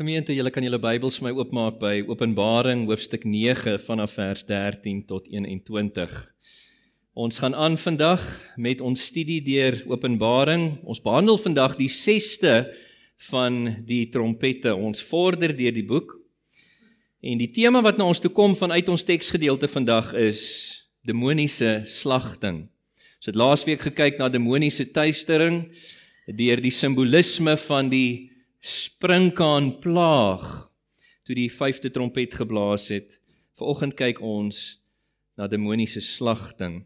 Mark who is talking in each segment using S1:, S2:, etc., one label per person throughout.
S1: Gemeente, julle kan julle Bybels vir my oopmaak by Openbaring hoofstuk 9 vanaf vers 13 tot 21. Ons gaan aan vandag met ons studie deur Openbaring. Ons behandel vandag die 6ste van die trompette. Ons vorder deur die boek. En die tema wat na ons toe kom vanuit ons teksgedeelte vandag is demoniese slagting. Ons het laasweek gekyk na demoniese tuistering deur die simbolisme van die sprinkaan plaag toe die vyfde trompet geblaas het. Vanoggend kyk ons na demoniese slagting.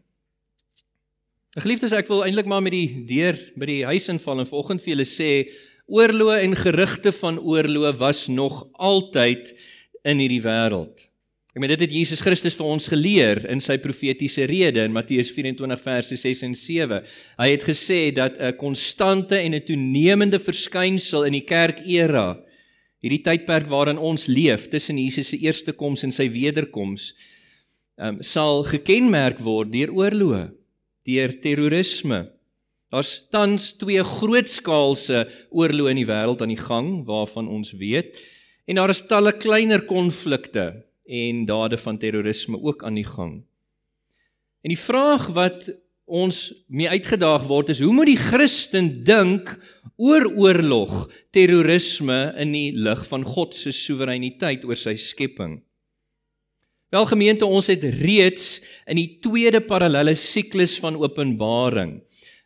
S1: Geliefdes, ek wil eintlik maar met die deur by die huis inval en vanoggend vir julle sê oorloë en gerugte van oorloë was nog altyd in hierdie wêreld. Ek meen dit het Jesus Christus vir ons geleer in sy profetiese rede in Matteus 24 verse 6 en 7. Hy het gesê dat 'n konstante en 'n toenemende verskynsel in die kerkera, hierdie tydperk waarin ons leef tussen Jesus se eerste koms en sy wederkoms, um, sal gekenmerk word deur oorloë, deur terrorisme. Daar's tans twee grootskaalse oorloë in die wêreld aan die gang waarvan ons weet en daar is talle kleiner konflikte en dade van terrorisme ook aan die gang. En die vraag wat ons mee uitgedaag word is hoe moet die Christen dink oor oorlog, terrorisme in die lig van God se soewereiniteit oor sy skepping? Wel gemeente, ons het reeds in die tweede parallelle siklus van Openbaring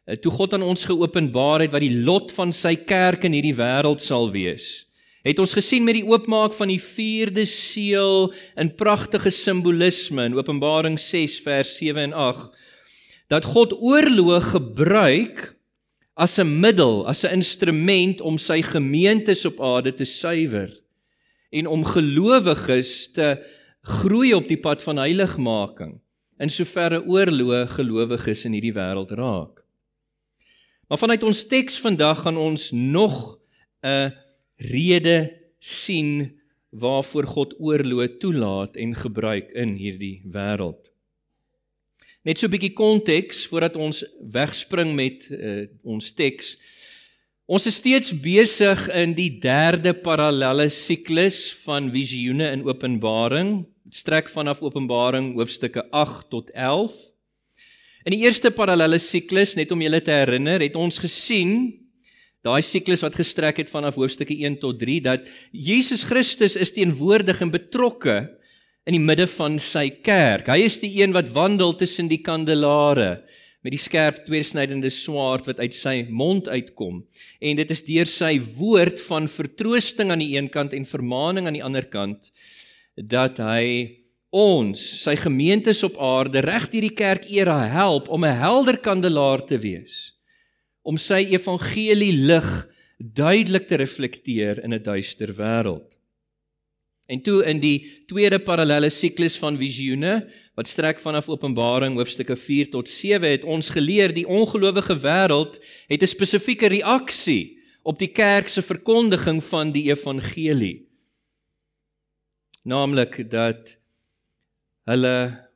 S1: eh, toe God aan ons geopenbaar het wat die lot van sy kerk in hierdie wêreld sal wees het ons gesien met die oopmaak van die vierde seël in pragtige simbolisme in Openbaring 6 vers 7 en 8 dat God oorlog gebruik as 'n middel, as 'n instrument om sy gemeentes op aarde te suiwer en om gelowiges te groei op die pad van heiligmaking in soverre oorlog gelowiges in hierdie wêreld raak. Maar vanuit ons teks vandag gaan ons nog 'n rede sien waarvoor God oorlog toelaat en gebruik in hierdie wêreld. Net so 'n bietjie konteks voordat ons wegspring met uh, ons teks. Ons is steeds besig in die derde parallelle siklus van visioene in Openbaring. Dit strek vanaf Openbaring hoofstukke 8 tot 11. In die eerste parallelle siklus, net om julle te herinner, het ons gesien Daai siklus wat gestrek het vanaf hoofstukke 1 tot 3 dat Jesus Christus is teenwoordig en betrokke in die midde van sy kerk. Hy is die een wat wandel tussen die kandelare met die skerp tweesnydende swaard wat uit sy mond uitkom. En dit is deur sy woord van vertroosting aan die een kant en vermaaning aan die ander kant dat hy ons, sy gemeentes op aarde reg deur die kerk era help om 'n helder kandelaar te wees om sy evangelie lig duidelik te reflekteer in 'n duister wêreld. En toe in die tweede parallelle siklus van visioene wat strek vanaf Openbaring hoofstukke 4 tot 7 het ons geleer die ongelowige wêreld het 'n spesifieke reaksie op die kerk se verkondiging van die evangelie. Naamlik dat hulle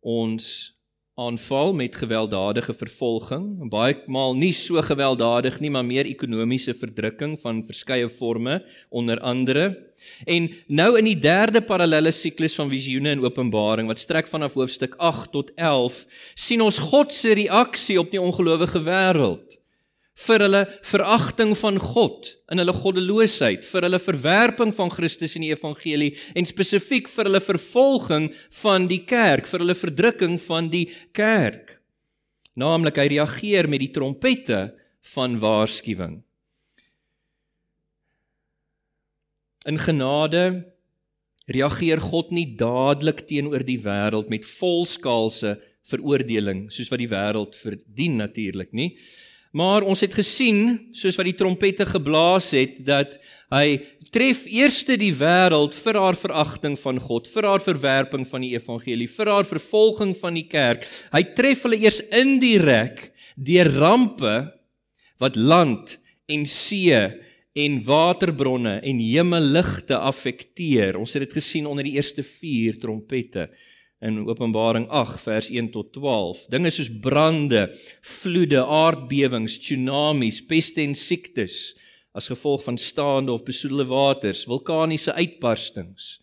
S1: ons aanval met gewelddadige vervolging, baie maal nie so gewelddadig nie, maar meer ekonomiese verdrukking van verskeie forme onder andere. En nou in die derde parallelle siklus van visioene en openbaring wat strek vanaf hoofstuk 8 tot 11, sien ons God se reaksie op die ongelowige wêreld vir hulle veragting van God in hulle goddeloosheid, vir hulle verwerping van Christus en die evangelie en spesifiek vir hulle vervolging van die kerk, vir hulle verdrukking van die kerk. Naamlik hy reageer met die trompette van waarskuwing. In genade reageer God nie dadelik teenoor die wêreld met volskaalse veroordeling soos wat die wêreld verdien natuurlik nie. Maar ons het gesien, soos wat die trompette geblaas het, dat hy tref eerste die wêreld vir haar veragting van God, vir haar verwerping van die evangelie, vir haar vervolging van die kerk. Hy tref hulle eers indirek deur rampe wat land en see en waterbronne en hemelligte affekteer. Ons het dit gesien onder die eerste 4 trompette in Openbaring 8 vers 1 tot 12. Dinge soos brande, vloede, aardbewings, tsunamies, peste en siektes as gevolg van staande of besoedelde waters, vulkaniese uitbarstings,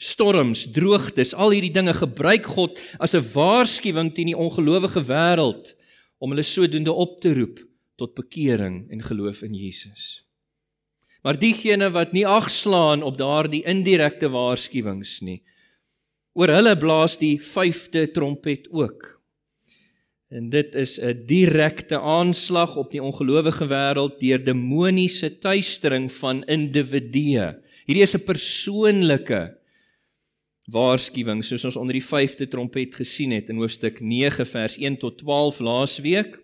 S1: storms, droogtes, al hierdie dinge gebruik God as 'n waarskuwing teen die ongelowige wêreld om hulle sodoende op te roep tot bekering en geloof in Jesus. Maar diegene wat nie agslaan op daardie indirekte waarskuwings nie, oor hulle blaas die 5de trompet ook. En dit is 'n direkte aanslag op die ongelowige wêreld deur demoniese tuistering van individue. Hierdie is 'n persoonlike waarskuwing soos ons onder die 5de trompet gesien het in hoofstuk 9 vers 1 tot 12 laasweek.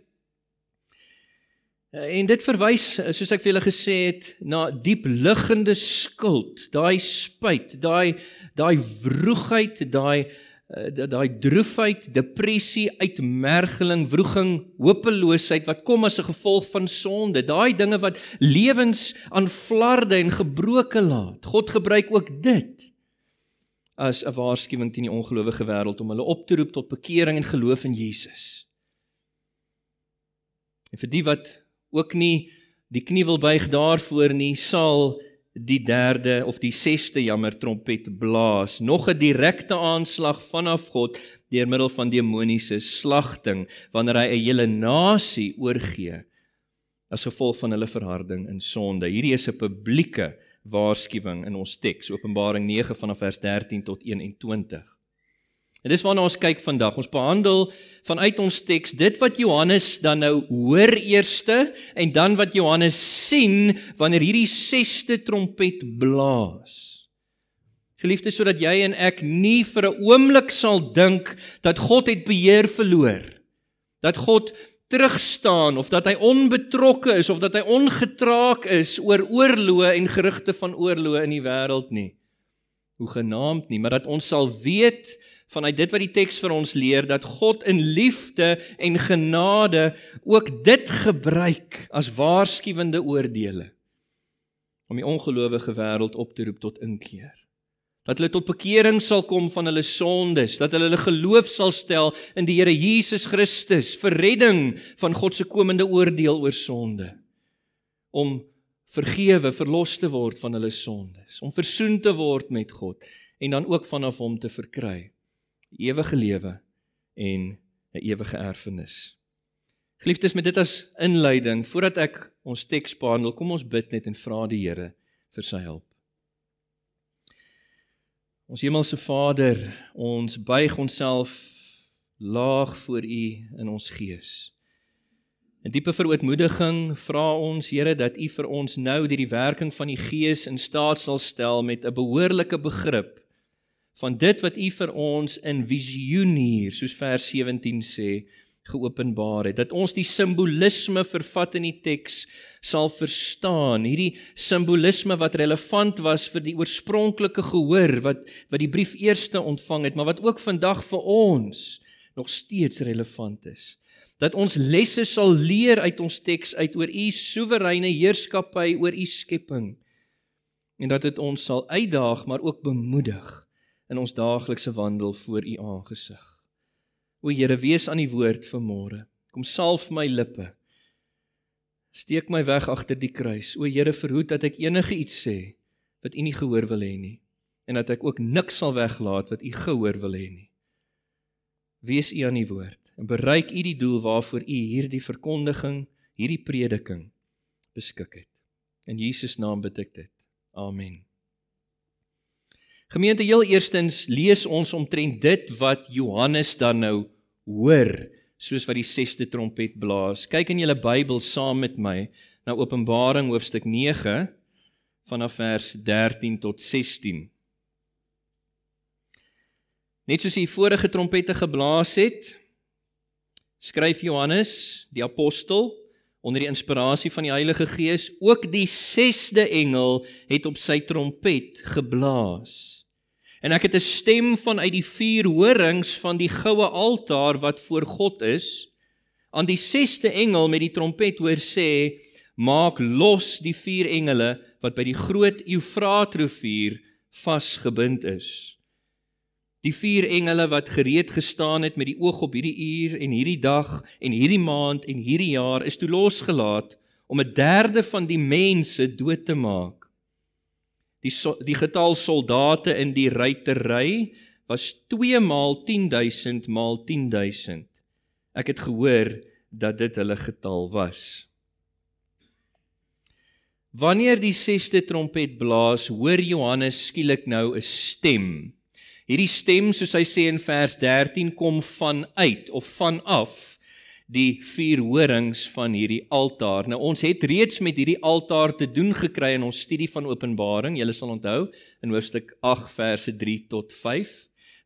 S1: En dit verwys soos ek vir julle gesê het na diep liggende skuld, daai spyt, daai daai wroegheid, daai daai droefheid, depressie, uitmergeling, wroging, hopeloosheid wat kom as 'n gevolg van sonde, daai dinge wat lewens aan flarde en gebroke laat. God gebruik ook dit as 'n waarskuwing teen die ongelowige wêreld om hulle op te roep tot bekering en geloof in Jesus. En vir die wat ook nie die knie wil buig daarvoor nie, sal die derde of die sesde jammer trompet blaas. Nog 'n direkte aanslag vanaf God deur middel van demoniese slagting wanneer hy 'n hele nasie oorgee as gevolg van hulle verharding in sonde. Hierdie is 'n publieke waarskuwing in ons teks Openbaring 9 vanaf vers 13 tot 21. En dis waarna ons kyk vandag. Ons behandel vanuit ons teks dit wat Johannes dan nou hoor eerste en dan wat Johannes sien wanneer hierdie sesde trompet blaas. Geliefdes, sodat jy en ek nie vir 'n oomblik sal dink dat God het beheer verloor. Dat God terugstaan of dat hy onbetrokke is of dat hy ongetraak is oor oorloë en gerugte van oorloë in die wêreld nie. Hoe genaamd nie, maar dat ons sal weet vanuit dit wat die teks vir ons leer dat God in liefde en genade ook dit gebruik as waarskuwende oordeele om die ongelowige wêreld op te roep tot inkeer. Dat hulle tot bekering sal kom van hulle sondes, dat hulle hulle geloof sal stel in die Here Jesus Christus vir redding van God se komende oordeel oor sonde. Om vergewe, verlos te word van hulle sondes, om versoen te word met God en dan ook vanaf hom te verkry ewige lewe en 'n ewige erfenis. Geliefdes, met dit as inleiding, voordat ek ons teks behandel, kom ons bid net en vra die Here vir sy hulp. Ons hemelse Vader, ons buig onsself laag voor U in ons gees. In diepe verootmoediging vra ons Here dat U vir ons nou deur die werking van die Gees in staat sal stel met 'n behoorlike begrip van dit wat u vir ons in visioen hier soos vers 17 sê geopenbaar het. Dat ons die simbolisme vervat in die teks sal verstaan. Hierdie simbolisme wat relevant was vir die oorspronklike gehoor wat wat die brief eerste ontvang het maar wat ook vandag vir ons nog steeds relevant is. Dat ons lesse sal leer uit ons teks uit oor u soewereine heerskappy oor u skepping. En dat dit ons sal uitdaag maar ook bemoedig in ons daaglikse wandel voor U aangesig. O Here, wees aan die woord vanmôre. Kom salf my lippe. Steek my weg agter die kruis. O Here, verhoed dat ek enige iets sê wat U nie gehoor wil hê nie en dat ek ook niks sal weglaat wat U gehoor wil hê nie. Wees U aan die woord en bereik U die doel waarvoor U hierdie verkondiging, hierdie prediking beskik het. In Jesus naam bid ek dit. Amen. Gemeente, heel eerstens lees ons omtrent dit wat Johannes dan nou hoor, soos wat die 6ste trompet blaas. Kyk in julle Bybel saam met my na Openbaring hoofstuk 9 vanaf vers 13 tot 16. Net soos die vorige trompette geblaas het, skryf Johannes, die apostel, onder die inspirasie van die Heilige Gees, ook die 6de engel het op sy trompet geblaas. En ek het 'n stem vanuit die vier horings van die goue altaar wat voor God is aan die 6ste engel met die trompet hoor sê: "Maak los die vier engele wat by die groot Eufraatrivier vasgebind is." Die vier engele wat gereed gestaan het met die oog op hierdie uur en hierdie dag en hierdie maand en hierdie jaar is toe losgelaat om 'n derde van die mense dood te maak. Die so, die getal soldate in die ruitery was 2 maal 10000 maal 10000. Ek het gehoor dat dit hulle getal was. Wanneer die 6ste trompet blaas, hoor Johannes skielik nou 'n stem. Hierdie stem, soos hy sê in vers 13, kom vanuit of vanaf die vier horings van hierdie altaar. Nou ons het reeds met hierdie altaar te doen gekry in ons studie van Openbaring. Julle sal onthou in hoofstuk 8 verse 3 tot 5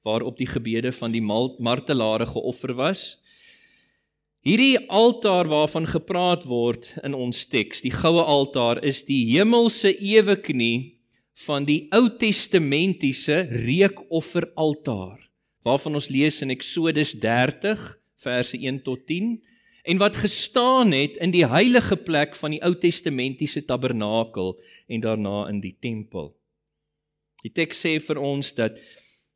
S1: waarop die gebede van die martelare geoffer was. Hierdie altaar waarvan gepraat word in ons teks, die goue altaar, is die hemelse ewe knie van die Ou Testamentiese reekofferaltaar waarvan ons lees in Eksodus 30 verse 1 tot 10 en wat gestaan het in die heilige plek van die Ou Testamentiese tabernakel en daarna in die tempel. Die teks sê vir ons dat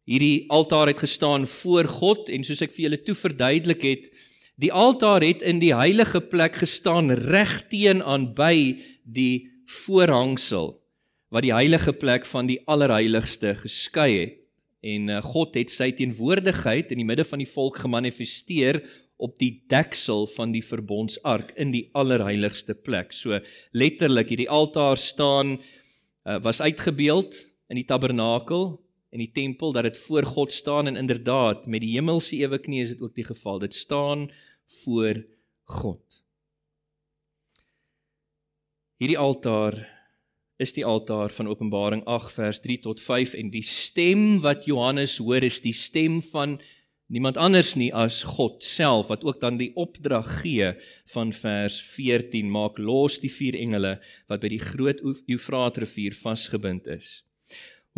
S1: hierdie altaar het gestaan voor God en soos ek vir julle toe verduidelik het, Die altaar het in die heilige plek gestaan reg teenoor by die voorhangsel wat die heilige plek van die allerheiligste geskei het. En eh, God het sy teenwoordigheid in die midde van die volk gemanifesteer op die deksel van die verbondsark in die allerheiligste plek. So letterlik hierdie altaar staan uh, was uitgebeeld in die tabernakel en die tempel dat dit voor God staan en inderdaad met die hemelse ewe knie is dit ook die geval. Dit staan voor God. Hierdie altaar is die altaar van Openbaring 8 vers 3 tot 5 en die stem wat Johannes hoor is die stem van niemand anders nie as God self wat ook dan die opdrag gee van vers 14 maak los die vier engele wat by die groot Eufraatrivier vasgebind is.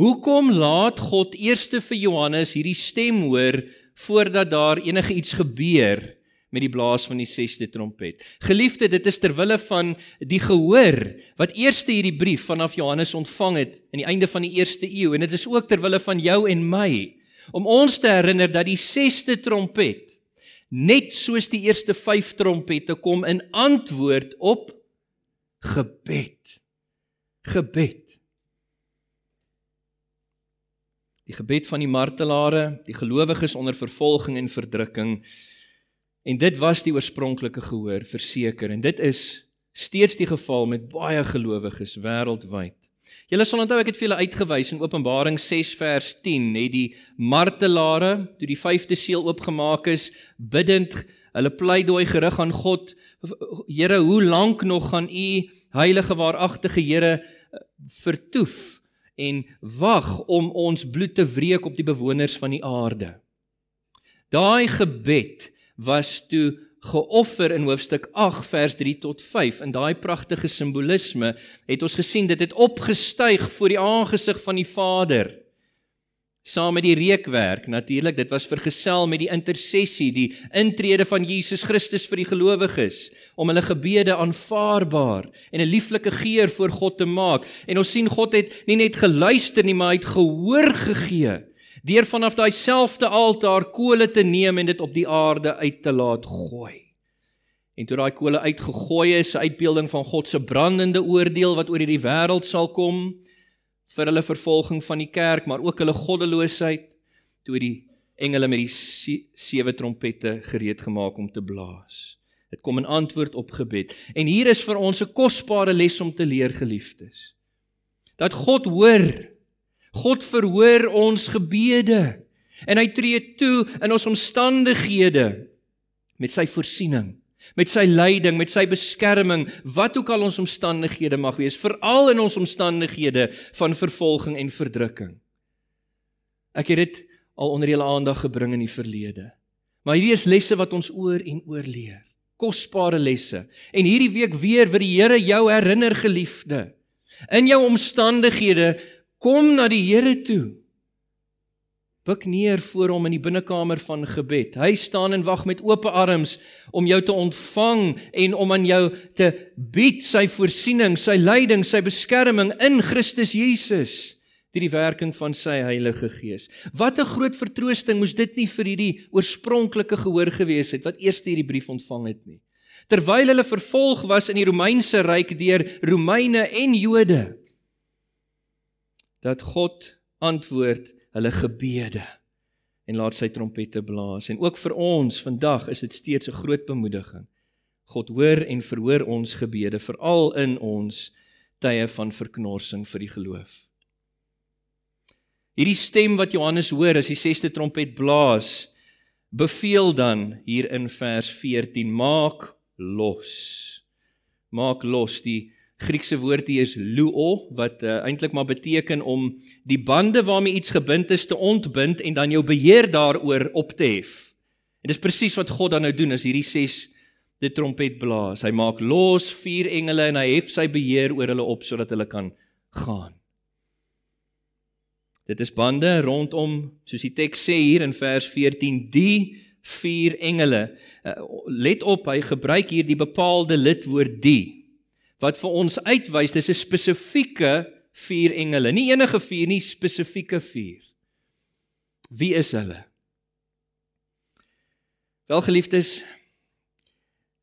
S1: Hoekom laat God eers vir Johannes hierdie stem hoor voordat daar enige iets gebeur met die blaas van die 6ste trompet? Geliefde, dit is ter wille van die gehoor wat eerste hierdie brief vanaf Johannes ontvang het in die einde van die 1ste eeu en dit is ook ter wille van jou en my om ons te herinner dat die 6ste trompet net soos die eerste 5 trompette kom in antwoord op gebed. Gebed. die gebed van die martelare, die gelowiges onder vervolging en verdrukking. En dit was die oorspronklike gehoor verseker en dit is steeds die geval met baie gelowiges wêreldwyd. Julle sal onthou ek het vir julle uitgewys in Openbaring 6 vers 10 net die martelare toe die vyfde seël oopgemaak is bidend hulle pleidooi gerig aan God Here hoe lank nog gaan u heilige waaragtige Here vertoef en wag om ons bloed te wreek op die bewoners van die aarde. Daai gebed was toe geoffer in hoofstuk 8 vers 3 tot 5 in daai pragtige simbolisme het ons gesien dit het opgestyg voor die aangesig van die Vader. Saam met die reekwerk natuurlik dit was vergesel met die intersessie die intrede van Jesus Christus vir die gelowiges om hulle gebede aanvaarbaar en 'n lieflike geur voor God te maak. En ons sien God het nie net geluister nie maar hy het gehoor gegee deur vanaf daai selfde altaar kole te neem en dit op die aarde uit te laat gooi en toe daai kole uitgegooi is 'n uitbeelding van God se brandende oordeel wat oor hierdie wêreld sal kom vir hulle vervolging van die kerk, maar ook hulle goddeloosheid toe die engele met die sewe trompette gereed gemaak om te blaas. Dit kom in antwoord op gebed. En hier is vir ons 'n kosbare les om te leer, geliefdes. Dat God hoor. God verhoor ons gebede en hy tree toe in ons omstandighede met sy voorsiening met sy leiding, met sy beskerming, wat ook al ons omstandighede mag wees, veral in ons omstandighede van vervolging en verdrukking. Ek het dit al onder julle aandag gebring in die verlede. Maar hierdie is lesse wat ons oor en oor leer. Kosbare lesse. En hierdie week weer vir die Here jou herinner geliefde. In jou omstandighede kom na die Here toe. Buk neer voor hom in die binnekamer van gebed. Hy staan en wag met oop arms om jou te ontvang en om aan jou te bied sy voorsiening, sy leiding, sy beskerming in Christus Jesus deur die werking van sy Heilige Gees. Wat 'n groot vertroosting moes dit nie vir hierdie oorspronklike gehoor gewees het wat eers hierdie brief ontvang het nie. terwyl hulle vervolg was in die Romeinse ryk deur Romeine en Jode dat God antwoord hulle gebede en laat sy trompette blaas. En ook vir ons vandag is dit steeds 'n groot bemoediging. God hoor en verhoor ons gebede veral in ons tye van verknorsing vir die geloof. Hierdie stem wat Johannes hoor as die 6ste trompet blaas beveel dan hier in vers 14 maak los. Maak los die Griekse woord hier is luo wat uh, eintlik maar beteken om die bande waarmee iets gebind is te ontbind en dan jou beheer daaroor op te hef. En dis presies wat God dan nou doen as hierdie 6 die trompet blaas. Hy maak los vier engele en hy hef sy beheer oor hulle op sodat hulle kan gaan. Dit is bande rondom soos die teks sê hier in vers 14 die vier engele. Uh, let op, hy gebruik hier die bepaalde lidwoord die wat vir ons uitwys dis 'n spesifieke vier engele, nie enige vier nie, spesifieke vier. Wie is hulle? Welgeliefdes,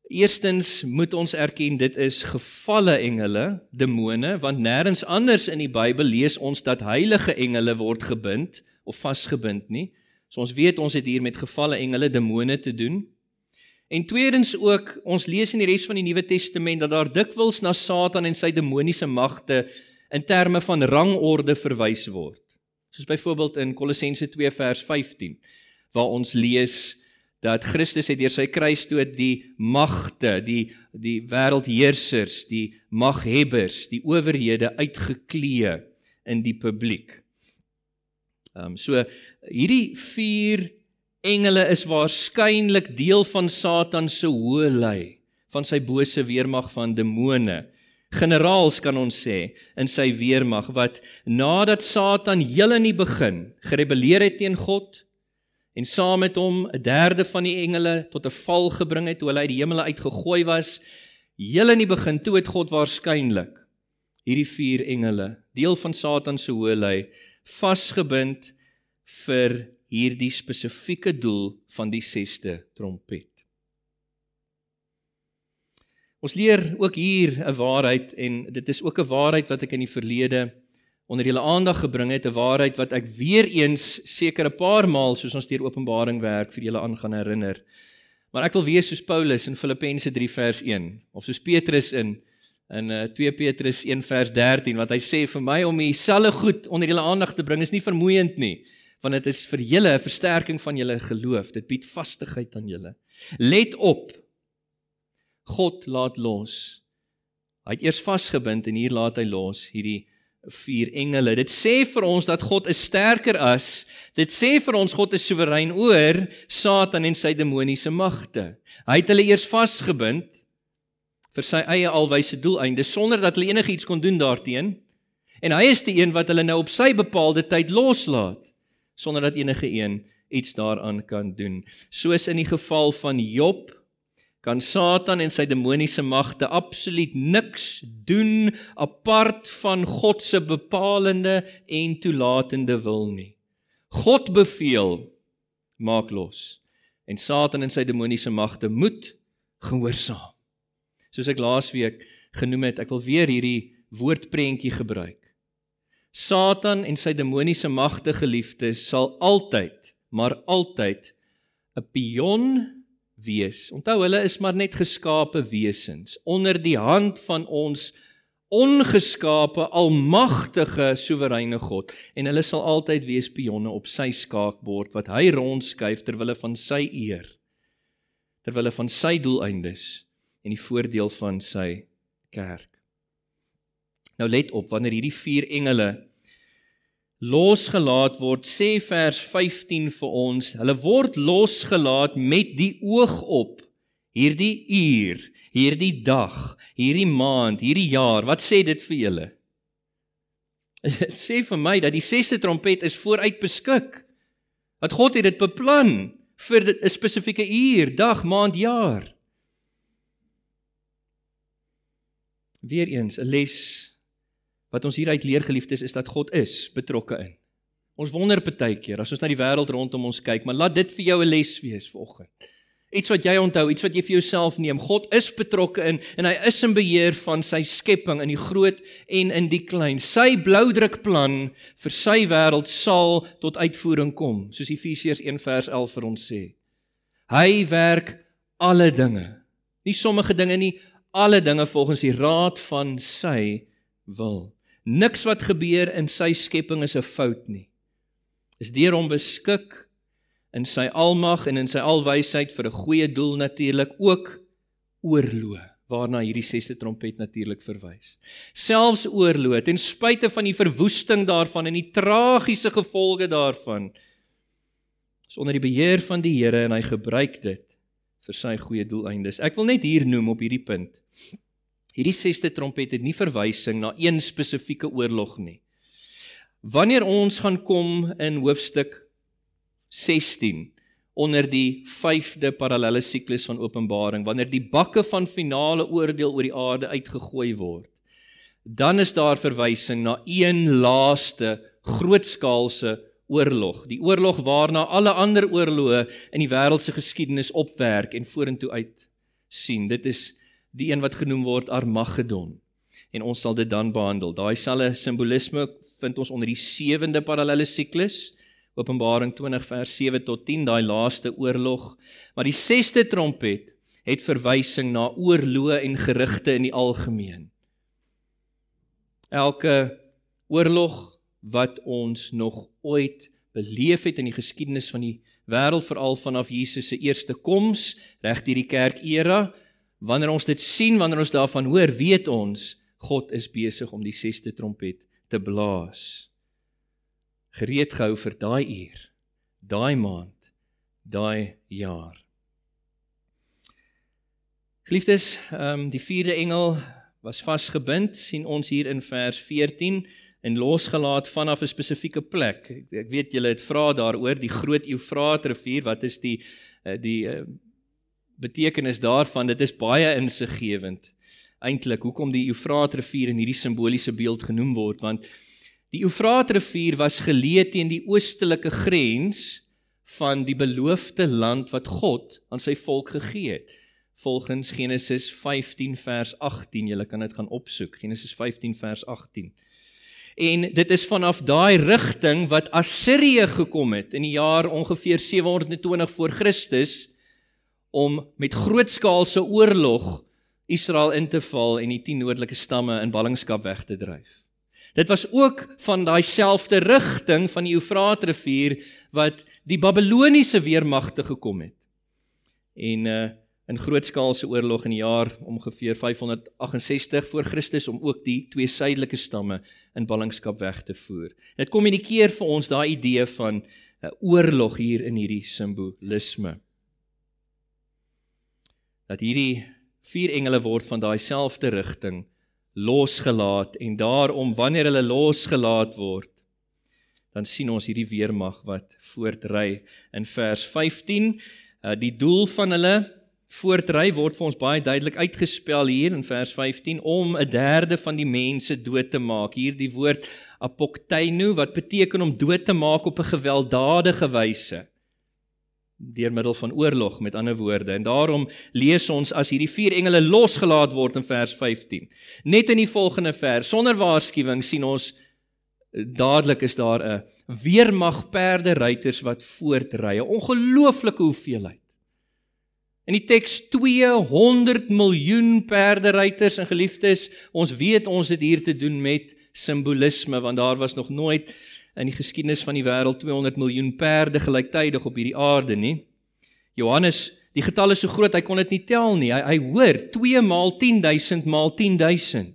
S1: Eerstens moet ons erken dit is gefalle engele, demone, want nêrens anders in die Bybel lees ons dat heilige engele word gebind of vasgebind nie. So ons weet ons het hier met gefalle engele, demone te doen. En tweedens ook, ons lees in die res van die Nuwe Testament dat daar dikwels na Satan en sy demoniese magte in terme van rangorde verwys word. Soos byvoorbeeld in Kolossense 2 vers 15 waar ons lees dat Christus het deur sy kruisdood die magte, die die wêreldheersers, die maghebbers, die owerhede uitgeklee in die publiek. Ehm um, so hierdie vier engele is waarskynlik deel van Satan se hoë lei, van sy bose weermag van demone. Generaals kan ons sê in sy weermag wat nadat Satan heel in die begin gerebelleer het teen God, en saam met hom 'n derde van die engele tot 'n val gebring het toe hulle uit die hemele uitgegooi was. Heel in die begin toe het God waarskynlik hierdie vier engele, deel van Satan se hoëlei, vasgebind vir hierdie spesifieke doel van die 6ste trompet. Ons leer ook hier 'n waarheid en dit is ook 'n waarheid wat ek in die verlede onder julle aandag gebring het 'n waarheid wat ek weer eens seker 'n paar maal soos ons deur Openbaring werk vir julle aan gaan herinner. Maar ek wil wees soos Paulus in Filippense 3 vers 1 of soos Petrus in in uh, 2 Petrus 1 vers 13 wat hy sê vir my om dieselfde goed onder julle aandag te bring is nie vermoeiend nie want dit is vir julle 'n versterking van julle geloof. Dit bied vastigheid aan julle. Let op. God laat los. Hy het eers vasgebind en hier laat hy los hierdie vier engele. Dit sê vir ons dat God is sterker as. Dit sê vir ons God is soewerein oor Satan en sy demoniese magte. Hy het hulle eers vasgebind vir sy eie alwyse doeleinde sonder dat hulle enigiets kon doen daarteenoor. En hy is die een wat hulle nou op sy bepaalde tyd loslaat sonder dat enige een iets daaraan kan doen. Soos in die geval van Job kan Satan en sy demoniese magte absoluut niks doen apart van God se bepalende en toelatende wil nie. God beveel maak los en Satan en sy demoniese magte moet gehoorsaam. Soos ek laasweek genoem het, ek wil weer hierdie woordprentjie gebruik. Satan en sy demoniese magte geliefdes sal altyd, maar altyd 'n pion wees. Onthou hulle is maar net geskape wesens onder die hand van ons ongeskape almagtige soewereine God en hulle sal altyd wees pionne op sy skaakbord wat hy rondskuif ter wille van sy eer ter wille van sy doeleindes en die voordeel van sy kerk. Nou let op wanneer hierdie vier engele losgelaat word, sê vers 15 vir ons, hulle word losgelaat met die oog op hierdie uur, hierdie dag, hierdie maand, hierdie jaar. Wat sê dit vir julle? Dit sê vir my dat die sesde trompet is vooruit beskik. Dat God het dit beplan vir 'n spesifieke uur, dag, maand, jaar. Weereens 'n les wat ons hieruit leer geliefdes is dat God is betrokke in. Ons wonder baie keer as ons na die wêreld rondom ons kyk, maar laat dit vir jou 'n les wees vanoggend. Iets wat jy onthou, iets wat jy vir jouself neem. God is betrokke in en hy is in beheer van sy skepping in die groot en in die klein. Sy bloudrukplan vir sy wêreld sal tot uitvoering kom, soos Efesiërs 1 vers 11 vir ons sê. Hy werk alle dinge. Nie sommige dinge nie, alle dinge volgens die raad van sy wil. Niks wat gebeur in sy skepping is 'n fout nie. Is deur hom beskik in sy almag en in sy alwysheid vir 'n goeie doel natuurlik ook oorloë waarna hierdie sesde trompet natuurlik verwys. Selfs oorloë ten spyte van die verwoesting daarvan en die tragiese gevolge daarvan is onder die beheer van die Here en hy gebruik dit vir sy goeie doeleindes. Ek wil net hier noem op hierdie punt. Hierdie sesde trompet het nie verwysing na een spesifieke oorlog nie. Wanneer ons gaan kom in hoofstuk 16 onder die 5de parallelle siklus van Openbaring wanneer die bakke van finale oordeel oor die aarde uitgegooi word dan is daar verwysing na een laaste grootskaalse oorlog die oorlog waarna alle ander oorloë in die wêreld se geskiedenis opwerk en vorentoe uit sien dit is die een wat genoem word Armageddon en ons sal dit dan behandel daai selfe simbolisme vind ons onder die 7de parallelle siklus Openbaring 20 vers 7 tot 10 daai laaste oorlog. Maar die 6ste trompet het verwysing na oorloë en gerigte in die algemeen. Elke oorlog wat ons nog ooit beleef het in die geskiedenis van die wêreld veral vanaf Jesus se eerste koms reg deur die kerk era, wanneer ons dit sien, wanneer ons daarvan hoor, weet ons God is besig om die 6ste trompet te blaas gereed gehou vir daai uur, daai maand, daai jaar. Geliefdes, ehm um, die vierde engel was vasgebind, sien ons hier in vers 14 en losgelaat vanaf 'n spesifieke plek. Ek, weet julle het vra daaroor die groot Eufraat rivier, wat is die eh, die uh, betekenis daarvan? Dit is baie insiggewend. Eintlik, hoekom die Eufraat rivier in hierdie simboliese beeld genoem word, want Die Eufraatrivier was geleë teen die oostelike grens van die beloofde land wat God aan sy volk gegee het. Volgens Genesis 15 vers 18, julle kan dit gaan opsoek, Genesis 15 vers 18. En dit is vanaf daai rigting wat Assirië gekom het in die jaar ongeveer 720 voor Christus om met grootskaalse oorlog Israel in te val en die 10 noordelike stamme in ballingskap weg te dryf. Dit was ook van daai selfde rigting van die Eufraatrivier wat die Babiloniese weermagte gekom het. En uh in grootskaalse oorlog in die jaar ongeveer 568 voor Christus om ook die twee suidelike stamme in ballingskap weg te voer. Dit kommunikeer vir ons daai idee van 'n uh, oorlog hier in hierdie simbolisme. Dat hierdie vier engele word van daai selfde rigting losgelaat en daarom wanneer hulle losgelaat word dan sien ons hierdie weermag wat voortry. In vers 15 uh, die doel van hulle voortry word vir ons baie duidelik uitgespel hier in vers 15 om 'n derde van die mense dood te maak. Hier die woord apokteino wat beteken om dood te maak op 'n gewelddadige wyse deur middel van oorlog met ander woorde. En daarom lees ons as hierdie vier engele losgelaat word in vers 15 net in die volgende vers sonder waarskuwing sien ons dadelik is daar 'n weermag perde ruiters wat voortry. 'n ongelooflike hoeveelheid. In die teks 200 miljoen perde ruiters en geliefdes ons weet ons het hier te doen met simbolisme want daar was nog nooit in die geskiedenis van die wêreld 200 miljoen perde gelyktydig op hierdie aarde nie. Johannes, die getal is so groot hy kon dit nie tel nie. Hy hy hoor 2 maal 10000 maal 10000.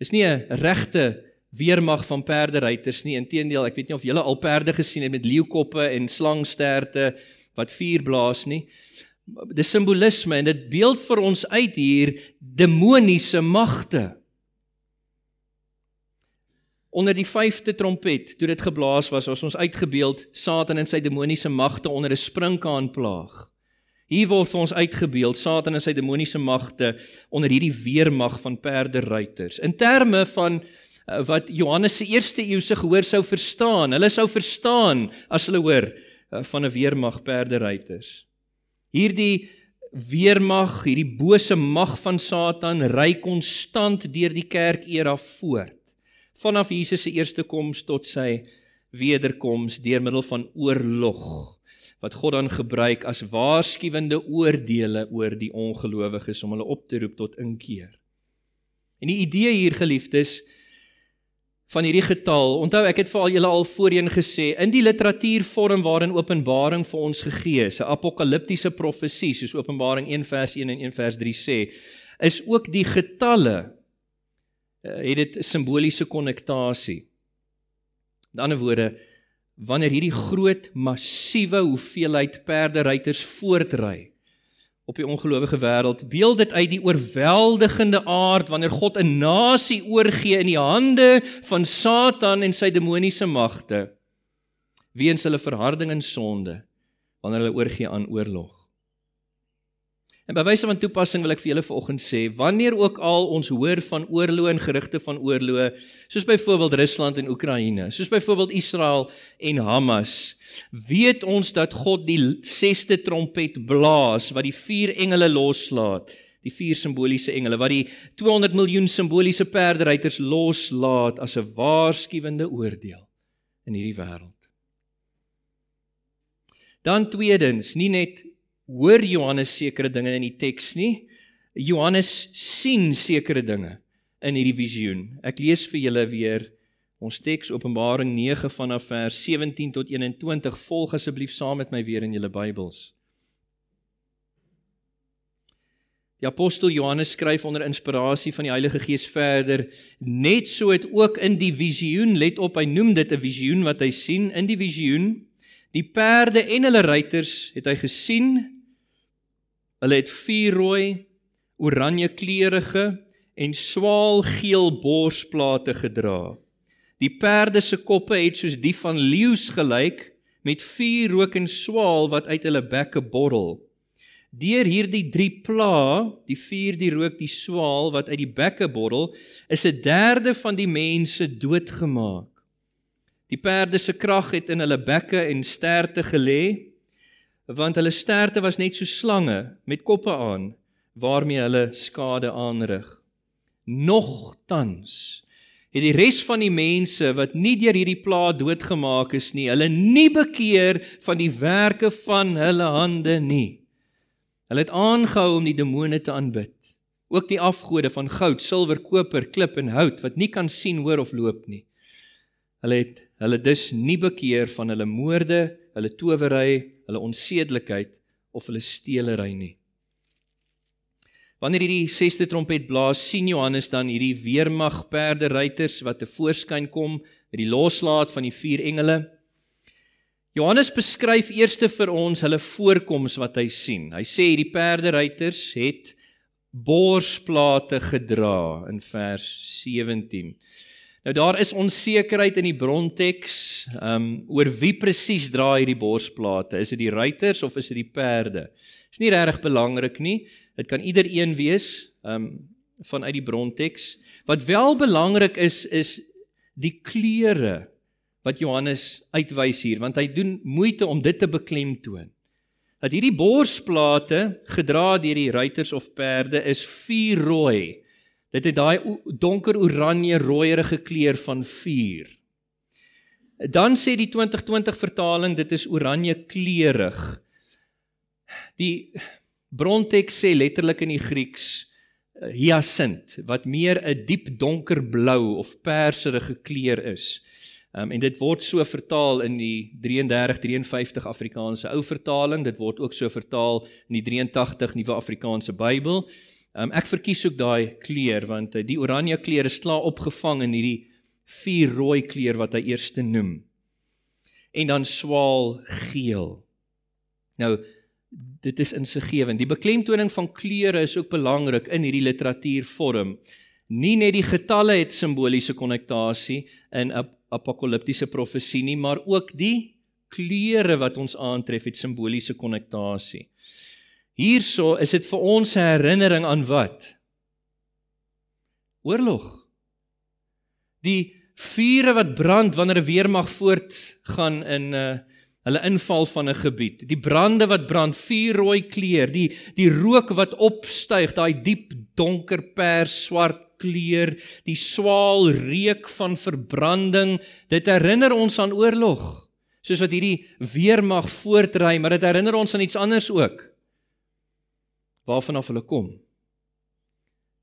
S1: Is nie 'n regte weermag van perderyters nie. Inteendeel, ek weet nie of julle al perde gesien het met leeukoppe en slangsterte wat vuur blaas nie. Dis simbolisme en dit beeld vir ons uit hier demoniese magte. Onder die 5de trompet, toe dit geblaas was, was ons uitgebeeld Satan en sy demoniese magte onder 'n sprinkaanplaag. Hier word vir ons uitgebeeld Satan en sy demoniese magte onder hierdie weermag van perderuiters. In terme van uh, wat Johannes se eerste eeuse gehoor sou verstaan. Hulle sou verstaan as hulle hoor uh, van 'n weermag perderuiters. Hierdie weermag, hierdie bose mag van Satan ry konstant deur die kerk era voort. Vanaf Jesus se eerste koms tot sy wederkoms deur middel van oorlog wat God dan gebruik as waarskuwende oordeele oor die ongelowiges om hulle op te roep tot inkeer. En die idee hier geliefdes van hierdie getal. Onthou ek het vir al julle al voorheen gesê in die literatuurvorm waarin Openbaring vir ons gegee is, 'n apokaliptiese profesie soos Openbaring 1 vers 1 en 1 vers 3 sê, is ook die getalle het dit simboliese konnektasie. In ander woorde, wanneer hierdie groot massiewe hoeveelheid perderyters voortry, op die ongelowige wêreld. Beeld dit uit die oorweldigende aard wanneer God 'n nasie oorgee in die hande van Satan en sy demoniese magte weens hulle verharding en sonde wanneer hulle oorgee aan oorlog. En by wyse van toepassing wil ek vir julle vanoggend sê, wanneer ook al ons hoor van oorloë en gerugte van oorloë, soos byvoorbeeld Rusland en Oekraïne, soos byvoorbeeld Israel en Hamas, weet ons dat God die sesde trompet blaas wat die vier engele loslaat, die vier simboliese engele wat die 200 miljoen simboliese perderyters loslaat as 'n waarskuwende oordeel in hierdie wêreld. Dan tweedens, nie net hoor Johannes sekere dinge in die teks nie. Johannes sien sekere dinge in hierdie visioen. Ek lees vir julle weer ons teks Openbaring 9 vanaf vers 17 tot 21. Volg asseblief saam met my weer in julle Bybels. Die apostel Johannes skryf onder inspirasie van die Heilige Gees verder: Net so het ook in die visioen, let op, hy noem dit 'n visioen wat hy sien in die visioen, die perde en hulle ruiters het hy gesien Hulle het vier rooi, oranje kleurige en swaalgeel borsplate gedra. Die perde se koppe het soos die van leeu's gelyk met vier rook en swaal wat uit hulle bekke borrel. Deur hierdie drie pla, die vier, die rook, die swaal wat uit die bekke borrel, is 'n derde van die mense doodgemaak. Die perde se krag het in hulle bekke en sterte gelê want hulle sterte was net so slange met koppe aan waarmee hulle skade aanrig. Nogtans het die res van die mense wat nie deur hierdie plaag doodgemaak is nie, hulle nie bekeer van die werke van hulle hande nie. Hulle het aangehou om die demone te aanbid, ook die afgode van goud, silwer, koper, klip en hout wat nie kan sien, hoor of loop nie. Hulle het hulle dus nie bekeer van hulle moorde, hulle towery, hulle onsedelikheid of hulle steelery nie. Wanneer hierdie sesde trompet blaas, sien Johannes dan hierdie weermag perderyters wat te voorskyn kom met die loslaat van die vier engele. Johannes beskryf eerste vir ons hulle voorkoms wat hy sien. Hy sê hierdie perderyters het borsplate gedra in vers 17. Nou daar is onsekerheid in die bronteks, ehm um, oor wie presies dra hierdie borsplate. Is dit die ruiters of is dit die perde? Is nie regtig belangrik nie. Dit kan ieder een wees, ehm um, vanuit die bronteks. Wat wel belangrik is is die kleure wat Johannes uitwys hier, want hy doen moeite om dit te beklemtoon. Dat hierdie borsplate gedra deur die ruiters of perde is vuur rooi. Dit het daai donker oranje rooierige kleur van vuur. Dan sê die 2020 vertaling dit is oranje kleurig. Die bronteks sê letterlik in die Grieks eh, hyacint wat meer 'n diep donkerblou of perserige kleur is. Um, en dit word so vertaal in die 33 53 Afrikaanse ou vertaling, dit word ook so vertaal in die 83 Nuwe Afrikaanse Bybel. Um, ek verkies ook daai kleur want uh, die oranje kleur is klaar opgevang in hierdie vier rooi kleur wat hy eerste noem. En dan swaal geel. Nou dit is insiggewend. Die beklemtoning van kleure is ook belangrik in hierdie literatuurvorm. Nie net die getalle het simboliese konnektasie in 'n apokaliptiese profesie nie, maar ook die kleure wat ons aantref het simboliese konnektasie. Hierso is dit vir ons 'n herinnering aan wat? Oorlog. Die vure wat brand wanneer 'n weermag voortgaan in 'n uh, Hulle inval van 'n gebied, die brande wat brand, vuurrooi kleur, die die rook wat opstyg, daai diep donker pers swart kleur, die swaal reuk van verbranding, dit herinner ons aan oorlog. Soos wat hierdie weermag voortry, maar dit herinner ons aan iets anders ook. Waarvan af hulle kom.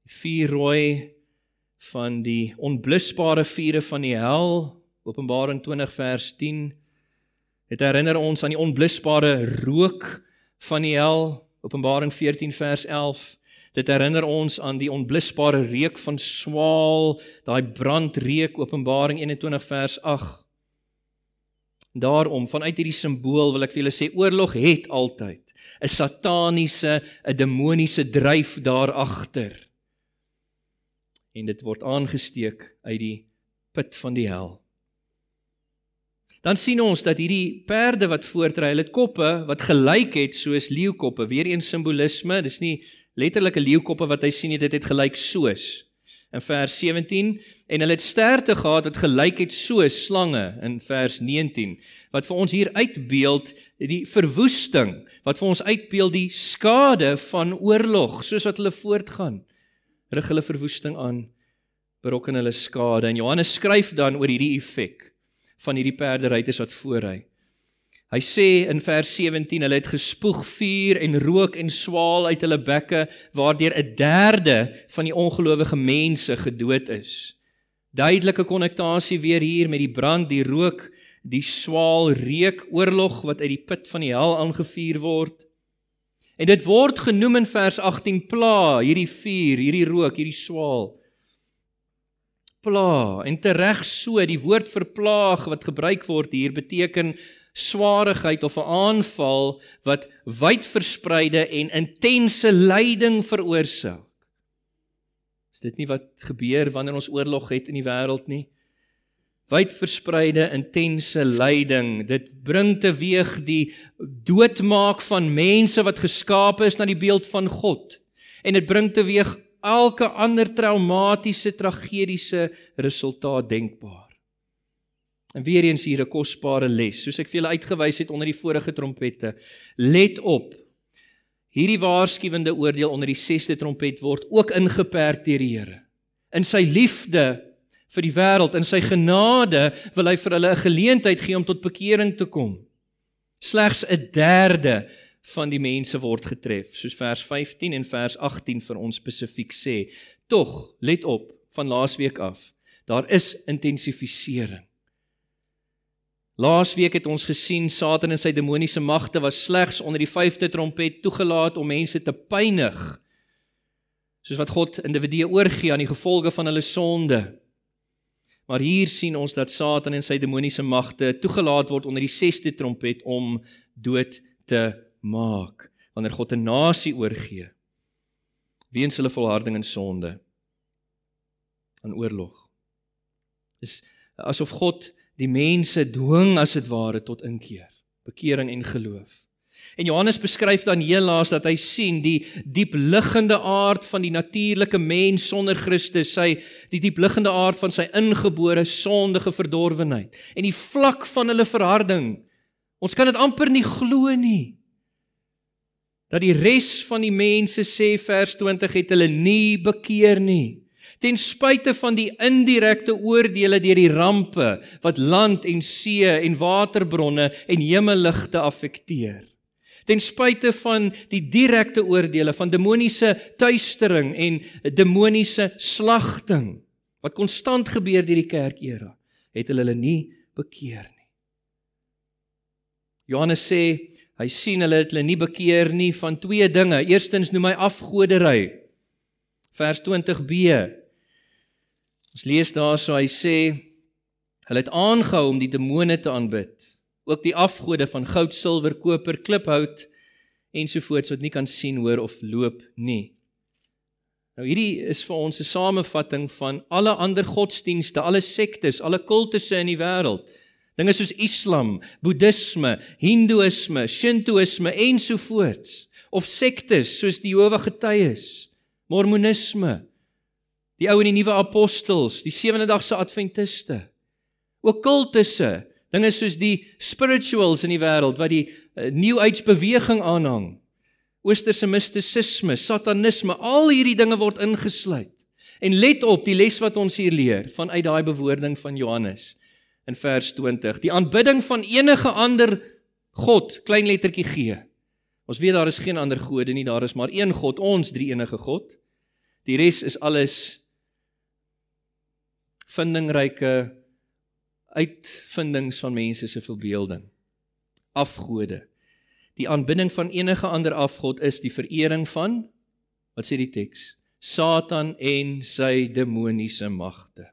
S1: Die vuurrooi van die onblusbare vure van die hel, Openbaring 20 vers 10 Dit herinner ons aan die onblusbare rook van die hel, Openbaring 14 vers 11. Dit herinner ons aan die onblusbare reuk van swaal, daai brandreuk, Openbaring 21 vers 8. Daarom vanuit hierdie simbool wil ek vir julle sê oorlog het altyd 'n sataniese, 'n demoniese dryf daar agter. En dit word aangesteek uit die put van die hel dan sien ons dat hierdie perde wat voortry, hulle koppe wat gelyk het soos leeukoppe, weer een simbolisme, dis nie letterlik 'n leeukoppe wat hy sien nie, dit het gelyk soos. In vers 17 en hulle het sterte gehad wat gelyk het soos slange in vers 19 wat vir ons hier uitbeeld die verwoesting wat vir ons uitbeeld die skade van oorlog soos wat hulle voortgaan rig hulle verwoesting aan berokken hulle skade en Johannes skryf dan oor hierdie effek van hierdie perderyters wat voorry. Hy sê in vers 17 hulle het gespoeg vuur en rook en swaal uit hulle bekke waardeur 'n derde van die ongelowige mense gedood is. Duidelike konnektasie weer hier met die brand, die rook, die swaal reuk oorlog wat uit die put van die hel aangevuur word. En dit word genoem in vers 18 pla, hierdie vuur, hierdie rook, hierdie swaal pla en tereg so die woord verplaag wat gebruik word hier beteken swaarigheid of 'n aanval wat wyd verspreide en intense lyding veroorsaak. Is dit nie wat gebeur wanneer ons oorlog het in die wêreld nie? Wyd verspreide intense lyding. Dit bring teweeg die doodmaak van mense wat geskape is na die beeld van God. En dit bring teweeg elke ander traumatiese tragediese resultaat denkbaar. En weer eens hier 'n kosbare les, soos ek vir julle uitgewys het onder die vorige trompette. Let op. Hierdie waarskuwende oordeel onder die 6ste trompet word ook ingeperk deur die Here. In sy liefde vir die wêreld, in sy genade wil hy vir hulle 'n geleentheid gee om tot bekering te kom. Slegs 'n derde van die mense word getref, soos vers 15 en vers 18 vir ons spesifiek sê. Tog, let op, van laasweek af, daar is intensifisering. Laasweek het ons gesien Satan en sy demoniese magte was slegs onder die 5de trompet toegelaat om mense te pynig. Soos wat God individue oorgee aan die gevolge van hulle sonde. Maar hier sien ons dat Satan en sy demoniese magte toegelaat word onder die 6de trompet om dood te maak wanneer God 'n nasie oorgee weens hulle volharding in sonde aan oorlog. Dis asof God die mense dwing as dit ware tot inkeer, bekering en geloof. En Johannes beskryf dan helaas dat hy sien die diepliggende aard van die natuurlike mens sonder Christus, sy die diepliggende aard van sy ingebore sondige verdorwenheid en die vlak van hulle verharding. Ons kan dit amper nie glo nie dat die res van die mense sê vers 20 het hulle nie bekeer nie ten spyte van die indirekte oordeele deur die rampe wat land en see en waterbronne en hemelligte affekteer ten spyte van die direkte oordeele van demoniese tuistering en demoniese slagting wat konstant gebeur deur die kerkera het hulle hulle nie bekeer nie Johannes sê Hy sien hulle het hulle nie bekeer nie van twee dinge. Eerstens noem hy afgodery. Vers 20b. Ons lees daarso hy sê hulle het aangehou om die demone te aanbid, ook die afgode van goud, silwer, koper, kliphout ensovoorts wat nie kan sien, hoor of loop nie. Nou hierdie is vir ons 'n samevatting van alle ander godsdienste, alle sektes, alle kultusse in die wêreld. Dinge soos Islam, Boeddhisme, Hindoeïsme, Shintoïsme ensovoorts of sektes soos die Jehova Getuies, Mormonisme, die ou en die nuwe apostels, die sewende dag se adventiste. Ook kultusse, Dinge soos die spirituals in die wêreld wat die uh, New Age beweging aanhang. Oosterse mistisisme, satanisme, al hierdie dinge word ingesluit. En let op die les wat ons hier leer vanuit daai bewoording van Johannes in vers 20. Die aanbidding van enige ander god, klein lettertjie G. Ons weet daar is geen ander gode nie, daar is maar een God, ons drie enige God. Die res is alles vindingryke uitvindings van mense se verbeelding. Afgode. Die aanbidding van enige ander afgod is die verering van wat sê die teks? Satan en sy demoniese magte.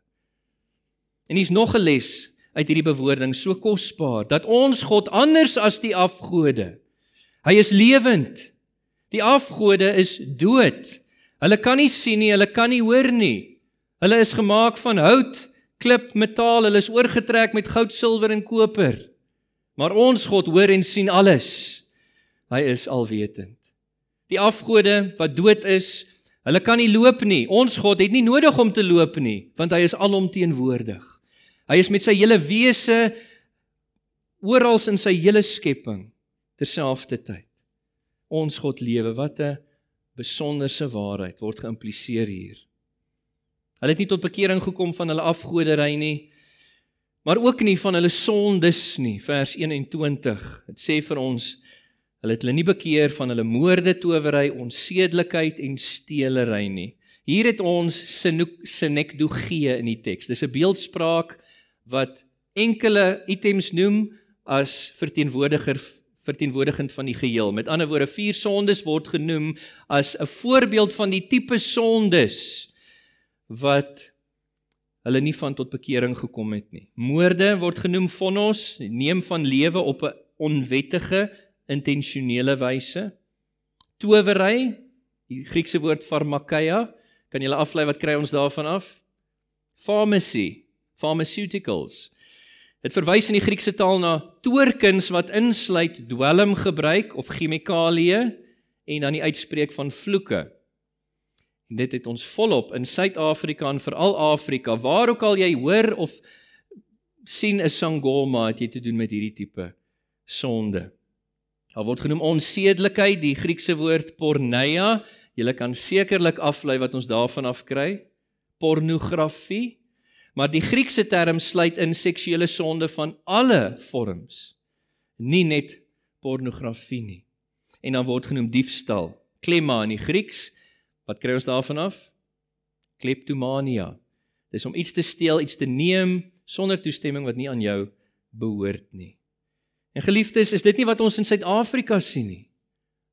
S1: En hier's nog 'n les uit hierdie bewoording so kosbaar dat ons God anders as die afgode. Hy is lewend. Die afgode is dood. Hulle kan nie sien nie, hulle kan nie hoor nie. Hulle is gemaak van hout, klip, metaal, hulle is oorgetrek met goud, silwer en koper. Maar ons God hoor en sien alles. Hy is alwetend. Die afgode wat dood is, hulle kan nie loop nie. Ons God het nie nodig om te loop nie, want hy is alomteenwoordig. Hy is met sy hele wese oral in sy hele skepping terselfdertyd. Ons God lewe, wat 'n besonderse waarheid word geïmpliseer hier. Hulle het nie tot bekering gekom van hulle afgoderry nie, maar ook nie van hulle sondes nie. Vers 21. Dit sê vir ons hulle het hulle nie bekeer van hulle moorde, towery, onsedelikheid en steelery nie. Hier het ons sinekdogie in die teks. Dis 'n beeldspraak wat enkele items noem as verteenwoordiger verteenwoordigend van die geheel. Met ander woorde, vier sondes word genoem as 'n voorbeeld van die tipe sondes wat hulle nie van tot bekering gekom het nie. Moorde word genoem vonnos, neem van lewe op 'n onwettige, intentionele wyse. Towery, die Griekse woord pharmakeia, kan jy aflei wat kry ons daarvan af? Pharmacy, pharmaceuticals. Dit verwys in die Griekse taal na toorkuns wat insluit dwelmgebruik of chemikalieë en dan die uitspreek van vloeke. Dit het ons volop in Suid-Afrika en veral Afrika, waar ook al jy hoor of sien 'n sangoma, het jy te doen met hierdie tipe sonde. Daar word genoem onsedelikheid, die Griekse woord porneia. Jy kan sekerlik aflei wat ons daarvan afkry. Pornografie. Maar die Griekse term sluit in seksuele sonde van alle vorms, nie net pornografie nie. En dan word genoem diefstal. Klemma in die Grieks Wat kry ons daarvan af? Kleptomania. Dis om iets te steel, iets te neem sonder toestemming wat nie aan jou behoort nie. En geliefdes, is dit nie wat ons in Suid-Afrika sien nie?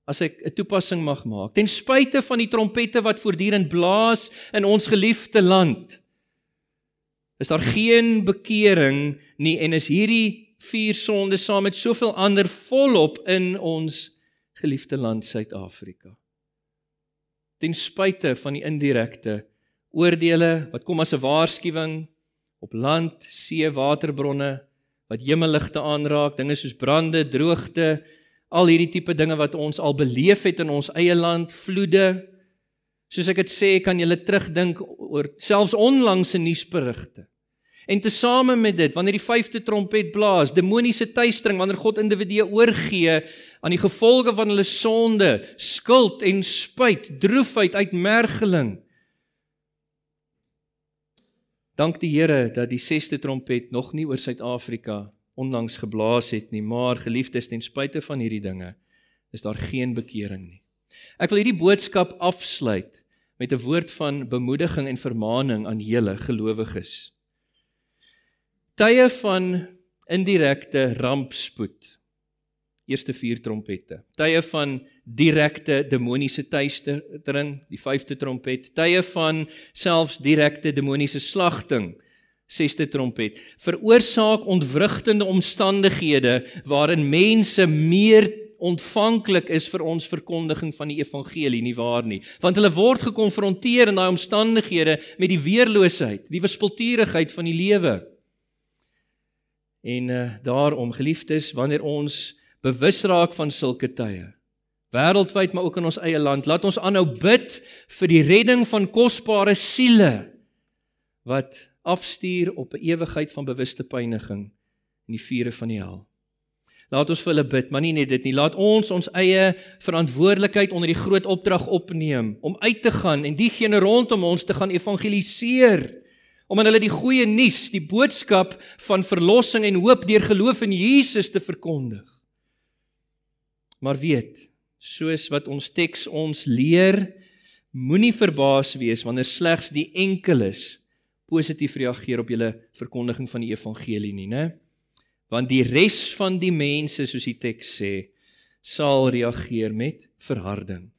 S1: As ek 'n toepassing mag maak, ten spyte van die trompette wat voortdurend blaas in ons geliefde land, is daar geen bekering nie en is hierdie vier sondes saam met soveel ander volop in ons geliefde land Suid-Afrika ten spyte van die indirekte oordeele wat kom as 'n waarskuwing op land, see, waterbronne wat hemelligte aanraak, dinge soos brande, droogte, al hierdie tipe dinge wat ons al beleef het in ons eie land, vloede. Soos ek dit sê, kan jy terugdink oor selfs onlangse nuusberigte. En tesame met dit, wanneer die vyfde trompet blaas, demoniese tuistering wanneer God individue oorgee aan die gevolge van hulle sonde, skuld en spyt, droefheid, uitmergeling. Dank die Here dat die sesde trompet nog nie oor Suid-Afrika onlangs geblaas het nie, maar geliefdes, ten spyte van hierdie dinge, is daar geen bekering nie. Ek wil hierdie boodskap afsluit met 'n woord van bemoediging en vermaaning aan julle gelowiges tye van indirekte rampspoed. Eerste vier trompette. Tye van direkte demoniese tuistering, die vyfde trompet. Tye van selfs direkte demoniese slagting. Sesde trompet. Veroorsaak ontwrigtende omstandighede waarin mense meer ontvanklik is vir ons verkondiging van die evangelie nie waar nie want hulle word gekonfronteer in daai omstandighede met die weerloosheid die wispelturigheid van die lewe En uh, daarom geliefdes, wanneer ons bewus raak van sulke tye, wêreldwyd maar ook in ons eie land, laat ons aanhou bid vir die redding van kosbare siele wat afstuur op 'n ewigheid van bewuste pyniging in die vure van die hel. Laat ons vir hulle bid, maar nie net dit nie. Laat ons ons eie verantwoordelikheid onder die groot opdrag opneem om uit te gaan en diegene rondom ons te gaan evangeliseer. Om aan hulle die goeie nuus, die boodskap van verlossing en hoop deur geloof in Jesus te verkondig. Maar weet, soos wat ons teks ons leer, moenie verbaas wees wanneer slegs die enkeles positief reageer op julle verkondiging van die evangelie nie, né? want die res van die mense soos die teks sê sal reageer met verharding.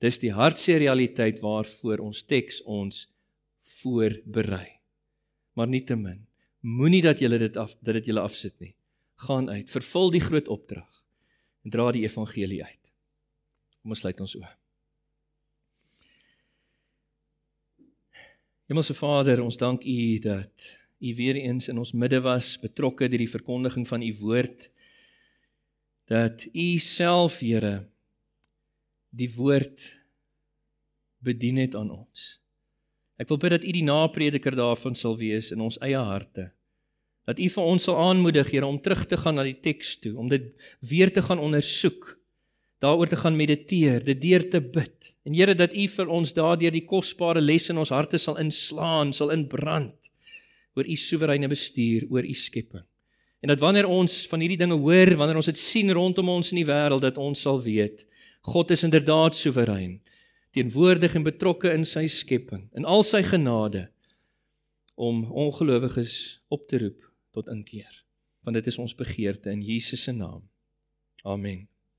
S1: Dis die hartseer realiteit waarvoor ons teks ons voorberei. Maar nietemin, moenie dat jy dit af dat dit julle afsit nie. Gaan uit, vervul die groot opdrag en dra die evangelie uit. Kom ons sluit ons oë. Hemelse Vader, ons dank U dat u weer eens in ons midde was, betrokke deur die verkondiging van u woord dat u self, Here, die woord bedien het aan ons. Ek wil bid dat u die naprediker daarvan sal wees in ons eie harte. Dat u vir ons sal aanmoedig, Here, om terug te gaan na die teks toe, om dit weer te gaan ondersoek, daaroor te gaan mediteer, dit deur te bid. En Here, dat u vir ons daardeur die kosbare les in ons harte sal inslaan, sal inbrand oor u soewereine bestuur oor u skepping. En dat wanneer ons van hierdie dinge hoor, wanneer ons dit sien rondom ons in die wêreld, dat ons sal weet God is inderdaad soewerein, teenwoordig en betrokke in sy skepping, in al sy genade om ongelowiges op te roep tot inkeer. Want dit is ons begeerte in Jesus se naam. Amen.